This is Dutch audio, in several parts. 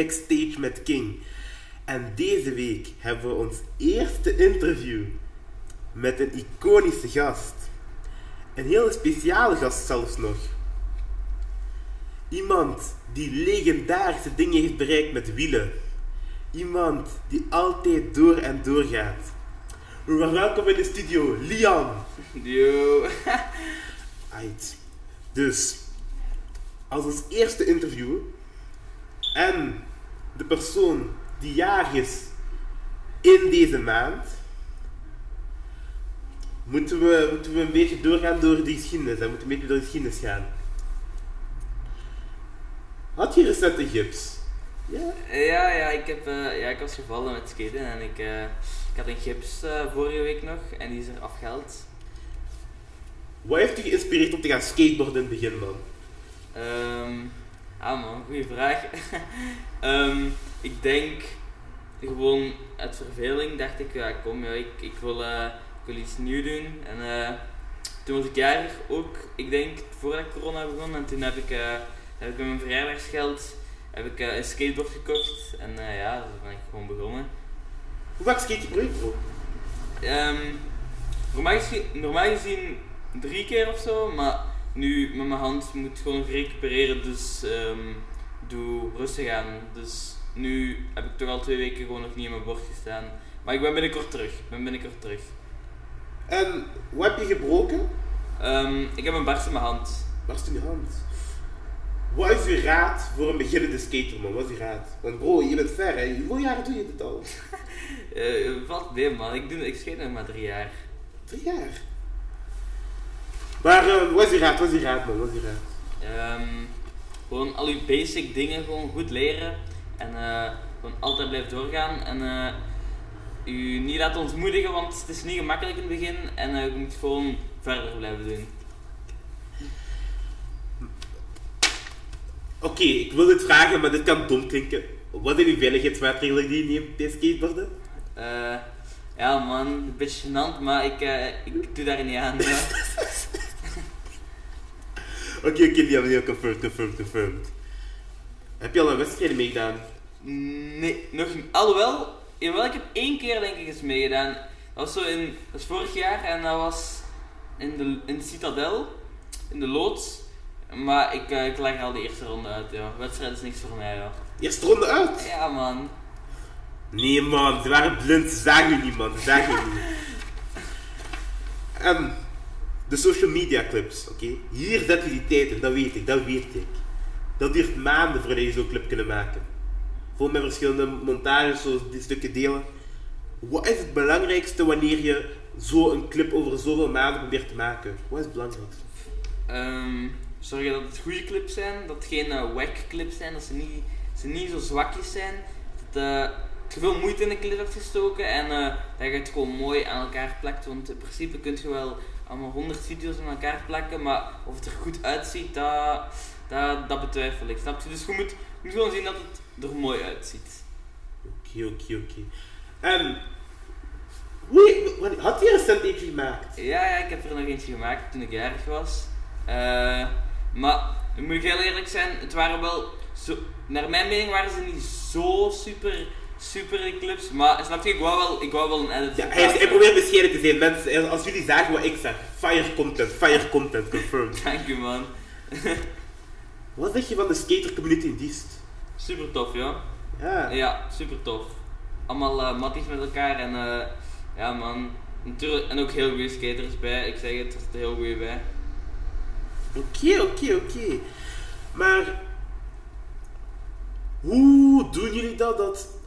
Backstage met King. En deze week hebben we ons eerste interview met een iconische gast. Een hele speciale gast zelfs nog. Iemand die legendarische dingen heeft bereikt met wielen. Iemand die altijd door en door gaat. Welkom in de studio, Liam. Yo. Right. Dus, als ons eerste interview en de persoon die jarig is in deze maand, moeten we, moeten we een beetje doorgaan door de geschiedenis. We moeten een beetje door de geschiedenis gaan. Had je recent een gips? Ja? Ja, ja, ik, heb, eh, ja, ik was gevallen met skaten en ik, eh, ik had een gips eh, vorige week nog en die is er afgehaald. Wat heeft je geïnspireerd om te gaan skateboarden in het begin, man? Ehm ah man, goede vraag. Ehm, ik denk gewoon uit verveling dacht ik, ja kom, ja, ik, ik, wil, eh, ik wil iets nieuws doen. En eh, toen was ik jarig ook, ik denk voordat corona begon. En toen heb ik, eh, heb ik met mijn verjaardagsgeld heb ik, een skateboard gekocht. En ja, zo ben ik gewoon begonnen. Hoe vaak skate je per week, bro? Ehm, normaal, gezien, normaal gezien drie keer of zo, maar nu met mijn hand moet gewoon nog recupereren, dus ehm, doe rustig aan. Dus nu heb ik toch al twee weken gewoon nog niet in mijn bord gestaan. Maar ik ben binnenkort terug. Ik ben binnenkort terug. En wat heb je gebroken? Ehm, ik heb een barst in mijn hand. Barst in je hand. Wat is je raad voor een beginnende skater, man? Wat is je raad? Want bro, je bent ver, hè? Hoeveel jaar doe je dit al? Eh, valt mee man, ik, doe, ik skate nog maar drie jaar. Drie jaar. Maar eh, wat is je raad? Wat is je raad, man? Wat is je raad? Ehm, gewoon al je basic dingen gewoon goed leren. En eh, gewoon altijd blijven doorgaan. En eh u niet laten ontmoedigen, want het is niet gemakkelijk in het begin. En je moet gewoon verder blijven doen. Oké, ik wil dit vragen, maar dit kan dom klinken. Wat zijn die veiligheidsmaatregelen die je neemt bij skateboarden? Eh, ja man, een beetje gênant, maar ik, ik doe daar niet aan. Oké, oké, Liam, Liam, confirmed, confirmed, confirmed. Heb je al een wedstrijd meegedaan? Nee, nog niet. Alhoewel, ik heb één keer denk ik eens meegedaan. Dat was zo in, dat was vorig jaar en dat was in de, in de Citadel, in de loods. Maar ik, eh, ik leg al de eerste ronde uit, ja. Wedstrijd is niks voor mij, ja. Eerste ronde uit? Ja, man. Nee, man, ze waren blind, ze zagen je niet, man, ze zagen je niet. En de social media clips, oké? Hier zet je die tijd in, dat weet ik, dat weet ik. Dat duurt maanden voordat je zo'n clip kunnen maken. Vol met verschillende montages, zoals die stukken delen. Wat is het belangrijkste wanneer je zo'n clip over zoveel maanden probeert te maken? Wat is het belangrijkste? Ehm, zorgen dat het goede clips zijn, dat het geen eh, wack clips zijn, dat ze niet, ze niet zo zwakjes zijn. Dat eh, je veel moeite in de clip hebt gestoken en eh, dat je het gewoon mooi aan elkaar plakt. Want in principe kun je wel allemaal 100 video's aan elkaar plakken, maar of het er goed uitziet, dat, dat, dat betwijfel ik. Snap je? Dus je moet, je moet gewoon zien dat het er mooi uitziet. Oké, oké, oké. En... wanneer- Had je recent eentje gemaakt? Ja, ja, ik heb er nog eentje gemaakt toen ik jarig was. Eh, maar, moet ik heel eerlijk zijn, het waren wel zo, naar mijn mening waren ze niet zo super, super clips. Maar snap je, ik wou wel, ik wou wel een edit. Ja, hij, hij probeert bescheiden te zijn, mensen. Als jullie zagen wat ik zeg, fire content, fire content, confirmed. Dank u man. Wat zeg je van de skater community in Diest? Super tof, ja. Ja. Ja, super tof. Allemaal eh matties met elkaar en eh, ja man. Natuurlijk, en ook heel goede skaters bij. Ik zeg het, er zitten heel goede bij. Oké, oké, oké. Maar hoe doen jullie dat dat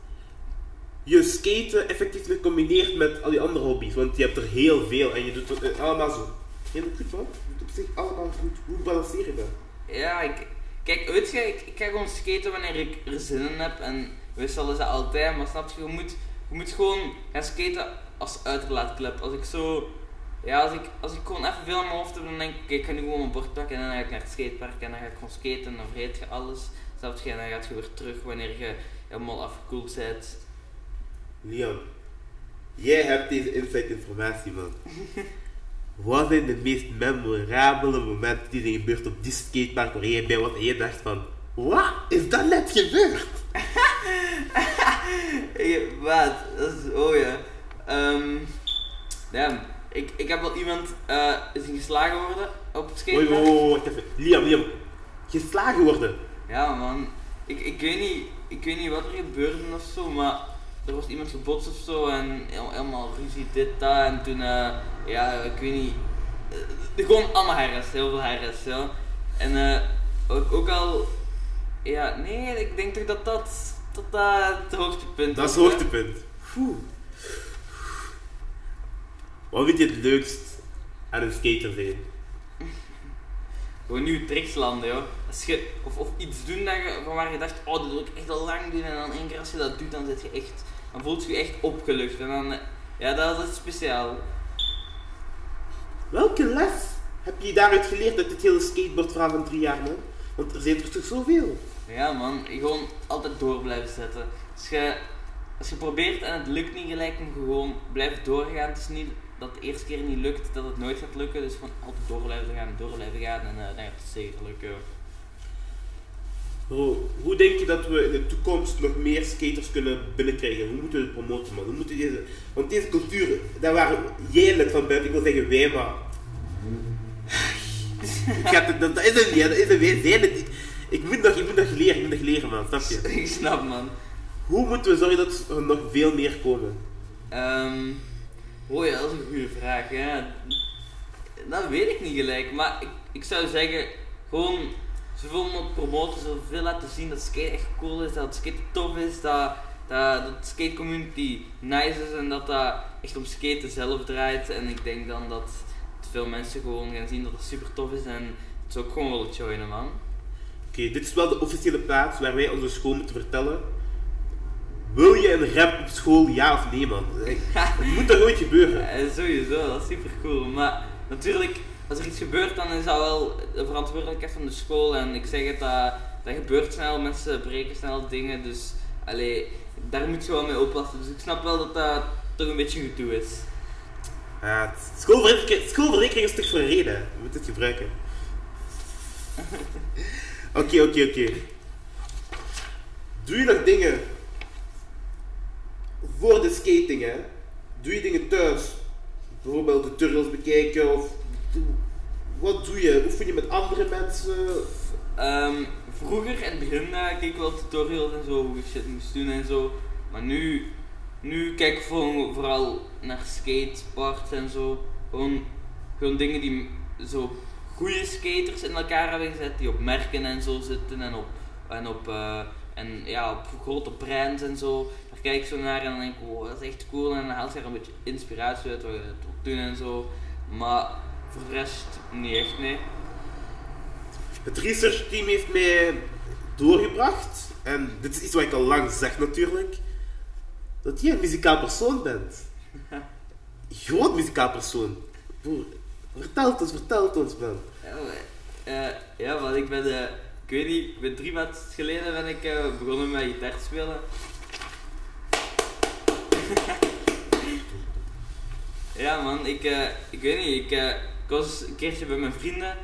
je skaten effectief nog combineert met al die andere hobby's? Want je hebt er heel veel en je doet het eh, allemaal zo. Heel goed, man. Je doet op zich allemaal goed. Hoe balanceer je dat? Ja, ik, kijk, weet je, ik, ga gewoon skaten wanneer ik er zin in heb. En wissel is dat altijd, maar snap je, je moet, je moet gewoon gaan skaten als uitlaatklep. Als ik zo, ja, als ik, als ik gewoon even veel aan mijn hoofd heb, dan denk ik, ik ga nu gewoon mijn bord pakken en dan ga ik naar het skatepark en dan ga ik gewoon skaten en dan vergeet je alles. Snap je, en dan gaat je weer terug wanneer je helemaal afgekoeld bent. Leon, jij hebt deze inside informatie, man. Wat zijn de meest memorabele momenten die zijn gebeurd op die skatepark waar jij bij was en jij dacht van, Wat is dat net gebeurd? Ik- Wat? Dat is, oh ja. Ehm damn. Ik, ik heb wel iemand eh zien geslagen worden op het skatepark. oei, oei, wacht even. Liam, Liam. Geslagen worden. Ja man, ik, ik, weet niet, ik weet niet wat er gebeurde of zo, maar er was iemand gebotst of zo en heel- helemaal ruzie, dit, dat en toen, eh, ja, ik weet niet, eh, gewoon allemaal herres, heel veel herres, ja. En eh, ook, ook al, ja, nee, ik denk toch dat dat, dat, dat het hoogtepunt Dat is het hoogtepunt. Oeh. Wat vind je het leukst aan een skater zijn? Gewoon nieuwe tricks landen, joh. Als je, of, of iets doen dat je, van waar je dacht, oh, dat wil ik echt al lang doen. En dan één keer als je dat doet, dan zit je echt, dan voelt je je echt opgelucht. En dan, ja, dat is speciaal. Welke les heb je daaruit geleerd uit dit hele skateboardverhaal van drie jaar, man? Want er zijn er toch zoveel? Ja, man, gewoon altijd door blijven zetten. Als je, als je probeert en het lukt niet gelijk, om gewoon blijven doorgaan. Het is niet dat de eerste keer niet lukt, dat het nooit gaat lukken. Dus gewoon altijd door blijven gaan, door blijven gaan. En eh, dan gaat het zeker lukken. Bro, hoe denk je dat we in de toekomst nog meer skaters kunnen binnenkrijgen? Hoe moeten we het promoten, man? Hoe moeten deze... Want deze cultuur, daar waren jij lid van buiten. Ik wil zeggen wij, maar... Dat, dat is het niet, hè. dat is het. Wij. Ik moet nog, ik moet nog leren, ik moet nog leren, man. Snap je? ik snap, man. Hoe moeten we zorgen dat er nog veel meer komen? Ehm oh ja, dat is een goede vraag. Ja. Dat weet ik niet gelijk, maar ik, ik zou zeggen, gewoon zoveel mogelijk promoten, zoveel laten zien dat skate echt cool is, dat skate tof is, dat, dat, dat de skate community nice is en dat dat echt om skaten zelf draait. En ik denk dan dat veel mensen gewoon gaan zien dat het super tof is en het zou ook gewoon willen joinen, man. Oké, dit is wel de officiële plaats waar wij onze school moeten vertellen. Wil je een rap op school, ja of nee, man? Het moet toch ooit gebeuren? Ja, sowieso, dat is super cool. Maar natuurlijk, als er iets gebeurt, dan is dat wel de verantwoordelijkheid van de school. En ik zeg het, dat, dat gebeurt snel, mensen breken snel dingen. Dus allee, daar moet je wel mee oppassen. Dus ik snap wel dat dat toch een beetje gedoe is. Ja, schoolverzekering, schoolverzekering is toch voor een reden. Je moet het gebruiken. Oké, oké, oké. Doe je nog dingen voor de skating, hè? Doe je dingen thuis? Bijvoorbeeld de tutorials bekijken of... Wat doe je? Oefen je met andere mensen? Ehm, vroeger, in het begin, eh, keek ik wel tutorials en zo, hoe je shit moest doen en zo. Maar nu, nu kijk ik vooral naar skateparks en zo. Gewoon, gewoon dingen die zo goede skaters in elkaar hebben gezet, die op merken en zo zitten en op, en op, eh, en, ja, op grote brands en zo. Daar kijk ik zo naar en dan denk ik, wow, dat is echt cool. En dan haal je er een beetje inspiratie uit wat je doen en zo. Maar voor de rest niet echt, nee. Het research team heeft mij doorgebracht, en dit is iets wat ik al lang zeg natuurlijk, dat je een muzikaal persoon bent. Groot muzikaal persoon. Broer, vertel het ons, vertel het ons, man. Ja, maar, eh, ja, want ik ben, eh, ik weet niet, ik ben drie maanden geleden ben ik eh, begonnen met gitaar te spelen. ja man, ik, ik weet niet, ik, ik was een keertje bij mijn vrienden,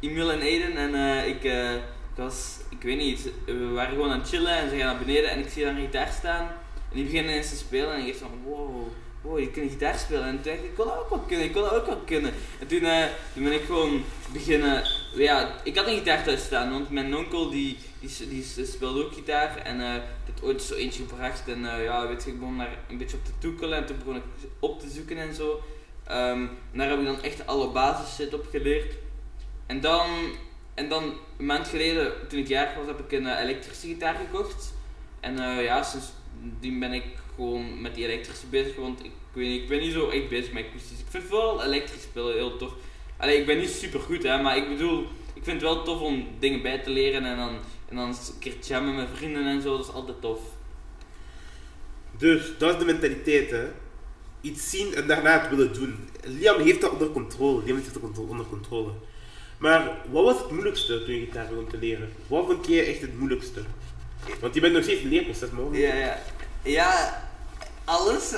Emil en Eden, en eh, ik, eh, was, ik weet niet, we waren gewoon aan het chillen en ze gaan naar beneden en ik zie daar een gitaar staan. En die beginnen ineens te spelen en ik dacht van, wow, wow, je kunt gitaar spelen. En toen dacht ik, ik wil dat ook wel kunnen, ik wil dat ook wel kunnen. En toen, eh, toen ben ik gewoon beginnen, ja, ik had een gitaar thuis staan, want mijn onkel die, die, die, speelde ook gitaar. En ik had ooit zo eentje gebracht en ja, weet je, ik begon daar een beetje op te toekelen en toen begon ik op te zoeken en zo. Ehm, daar heb ik dan echt alle basis shit op geleerd. En dan, en dan een maand geleden, toen ik jarig was, heb ik een eh, elektrische gitaar gekocht. En eh, ja, sindsdien ben ik gewoon met die elektrische bezig, want ik, weet niet, ik ben niet zo echt bezig met akoestisch. Ik vind vooral elektrisch spelen heel tof. Allee, ik ben niet super goed, hè, maar ik bedoel, ik vind het wel tof om dingen bij te leren en dan, en dan een keer jammen met vrienden en zo, dat is altijd tof. Dus, dat is de mentaliteit, hè. Iets zien en daarna het willen doen. Liam heeft dat onder controle. Liam heeft dat onder- controle. Maar wat was het moeilijkste toen je gitaar begon te leren? Wat vond jij echt het moeilijkste? Want je bent nog steeds het leerproces, man. Ja, ja. Ja, alles.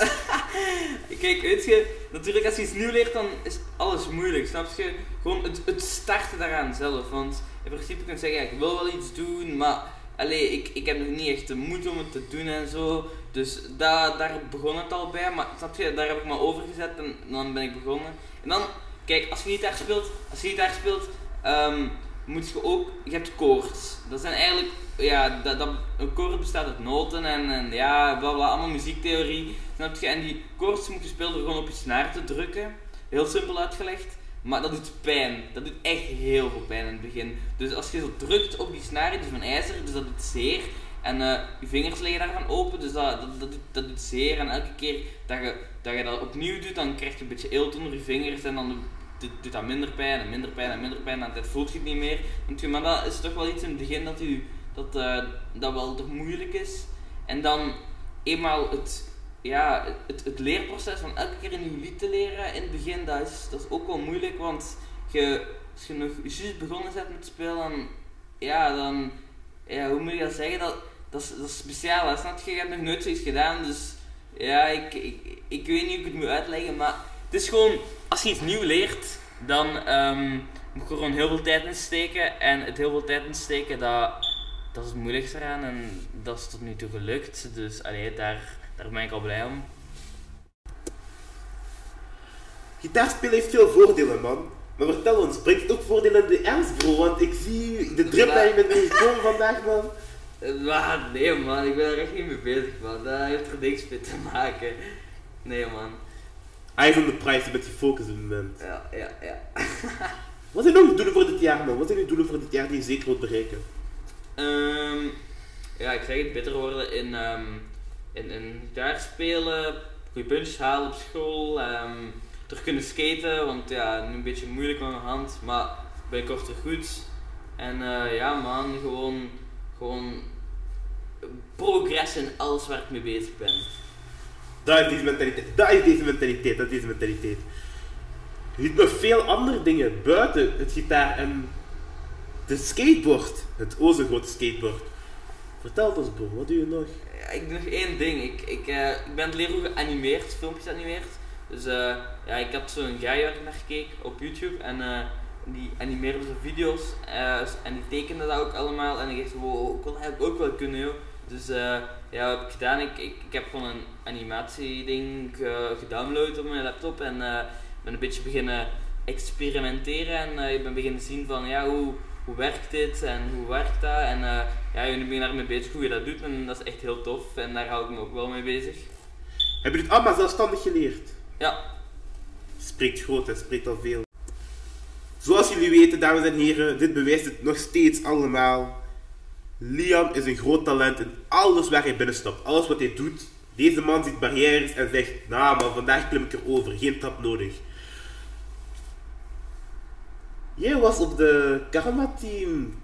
Kijk, weet je, natuurlijk als je iets nieuw leert, dan is alles moeilijk, snap je? Gewoon het, het starten daaraan zelf. Want in principe kunt zeggen, ja, ik wil wel iets doen, maar allee, ik, ik heb nog niet echt de moed om het te doen en zo. Dus daar, daar begon het al bij, maar snap je, daar heb ik me over gezet en dan ben ik begonnen. En dan, kijk, als je gitaar speelt, als je gitaar speelt, ehm, moet je ook, je hebt chords. Dat zijn eigenlijk, ja, dat, dat, een chord bestaat uit noten en, en ja, bla bla, allemaal muziektheorie. Snap je? En die chords moet je spelen door gewoon op je snaar te drukken. Heel simpel uitgelegd. Maar dat doet pijn. Dat doet echt heel veel pijn in het begin. Dus als je zo drukt op die snaren, die van ijzer, dus dat doet zeer. En uh, je vingers liggen daarvan open, dus dat, dat, dat, doet, dat doet zeer. En elke keer dat je, dat je dat opnieuw doet, dan krijg je een beetje eelt onder je vingers. En dan doet, dat minder pijn en minder pijn en minder pijn. En dat voelt je het niet meer. Maar dat is toch wel iets in het begin dat, u, dat, uh, dat wel toch moeilijk is. En dan eenmaal het ja, het, het leerproces van elke keer een nieuw lied te leren in het begin, dat is, dat is ook wel moeilijk, want je, als je nog juist begonnen bent met spelen, ja, dan, ja, hoe moet je dat zeggen, dat, dat, is, is speciaal, je, hebt nog nooit zoiets gedaan, dus ja, ik, ik, ik weet niet hoe ik het moet uitleggen, maar het is gewoon, als je iets nieuw leert, dan um, moet je gewoon heel veel tijd in steken, en het heel veel tijd in steken, dat, dat is het moeilijkste eraan, en dat is tot nu toe gelukt, dus allee, daar daar ben ik al blij om. Gitaarspelen heeft veel voordelen, man. Maar vertel ons, brengt het ook voordelen in de ernst, bro? Want ik zie de drip waar je met me gekomen vandaag, man. Maar nee, man, ik ben er echt niet mee bezig, man. Dat heeft er niks mee te maken. Nee, man. Eyes on the met die focus op het moment. Ja, ja, ja. Wat zijn nog doelen voor dit jaar, man? Wat zijn je doelen voor dit jaar die je zeker wilt bereiken? Um, ja, ik zeg het beter worden in um, in, in gitaar spelen, goede puntjes halen op school, um, terug kunnen skaten, want ja, nu een beetje moeilijk met mijn hand, maar binnenkort er goed. En uh, ja man, gewoon, gewoon progress in alles waar ik mee bezig ben. Dat is deze mentaliteit, dat is deze mentaliteit, dat is deze mentaliteit. Je ziet nog veel andere dingen buiten het gitaar en de skateboard, het o grote skateboard. Vertel ons bro, wat doe je nog? ik doe nog één ding. Ik, ik, uh, ik ben het leren geanimeerd, filmpjes animeert. Dus uh, ja, ik had zo'n guy waar ik naar gekeken op YouTube en uh, die animeerde zo video's en die tekende dat ook allemaal. En ik dacht, wow, ik wil eigenlijk ook wel kunnen joh. Dus ja, wat heb ik gedaan? Ik, ik, ik heb gewoon een animatieding gedownload op mijn laptop en ben een beetje beginnen experimenteren en ik ben beginnen zien van ja, hoe hoe werkt dit en hoe werkt dat? En uh, ja, je ben daarmee bezig hoe je dat doet en dat is echt heel tof en daar hou ik me ook wel mee bezig. Heb je dit allemaal zelfstandig geleerd? Ja. Spreekt groot, het spreekt al veel. Zoals jullie weten, dames en heren, dit bewijst het nog steeds allemaal. Liam is een groot talent in alles waar hij binnenstapt, alles wat hij doet. Deze man ziet barrières en zegt, nou man, vandaag klim ik erover, geen trap nodig. Jij was op de Karma Team.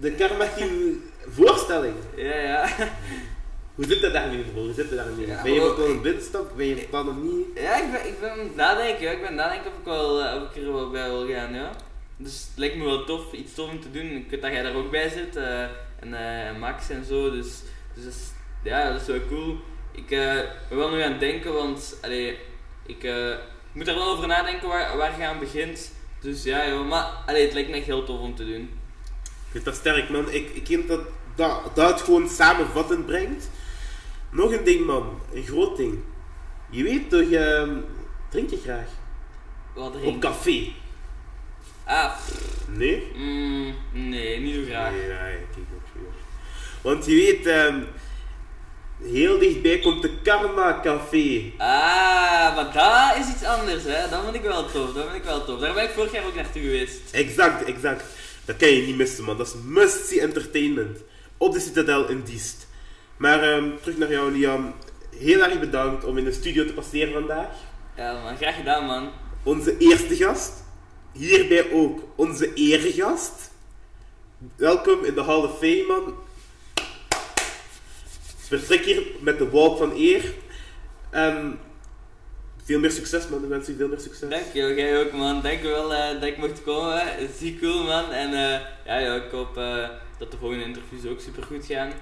De Karma Team voorstelling. Ja, ja. Hoe zit dat daar nu, bro? Hoe zit dat daar nu? ben je plan een binnenstap? Ben je van om niet? Ja, ik ben, ik ben nadenken. Ik ben nadenken of ik, wel, of ik er wel bij wil gaan, ja. Dus het lijkt me wel tof, iets tof om te doen. Ik weet dat jij daar ook bij zit. Uh, en, uh, Max en zo. Dus, dus dat is, ja, dat is wel cool. Ik uh, ben wel nog aan het denken, want allee, ik moet er wel over nadenken waar, waar je aan begint. Dus ja, joh, maar allee, het lijkt me echt heel tof om te doen. Ik vind dat sterk, man. Ik, ik vind dat, dat, dat het gewoon samenvattend brengt. Nog een ding, man. Een groot ding. Je weet toch, uh, drink je graag? Wat drink Op café. Ah. Nee? Mm, nee, niet zo graag. Nee, nee, kijk ook Want je weet, um, Heel dichtbij komt de Karma Café. Ah, maar dat is iets anders, hè. Dat vind ik wel tof, dat vind ik wel tof. Daar ben ik vorig jaar ook naartoe geweest. Exact, exact. Dat kan je niet missen, man. Dat is must-see entertainment. Op de Citadel in Diest. Maar um, terug naar jou, Liam. Heel erg bedankt om in de studio te passeren vandaag. Ja, man. Graag gedaan, man. Onze eerste gast. Hierbij ook onze eregast. Welkom in de Hall of Fame, man vertrek hier met de walk van eer. Um, veel meer succes man, ik wens je veel meer succes. Dankjewel, jij ook man. Dankjewel uh, dat ik mocht komen. Zie cool man. En uh, ja, ja, ik hoop uh, dat de volgende interviews ook super goed gaan.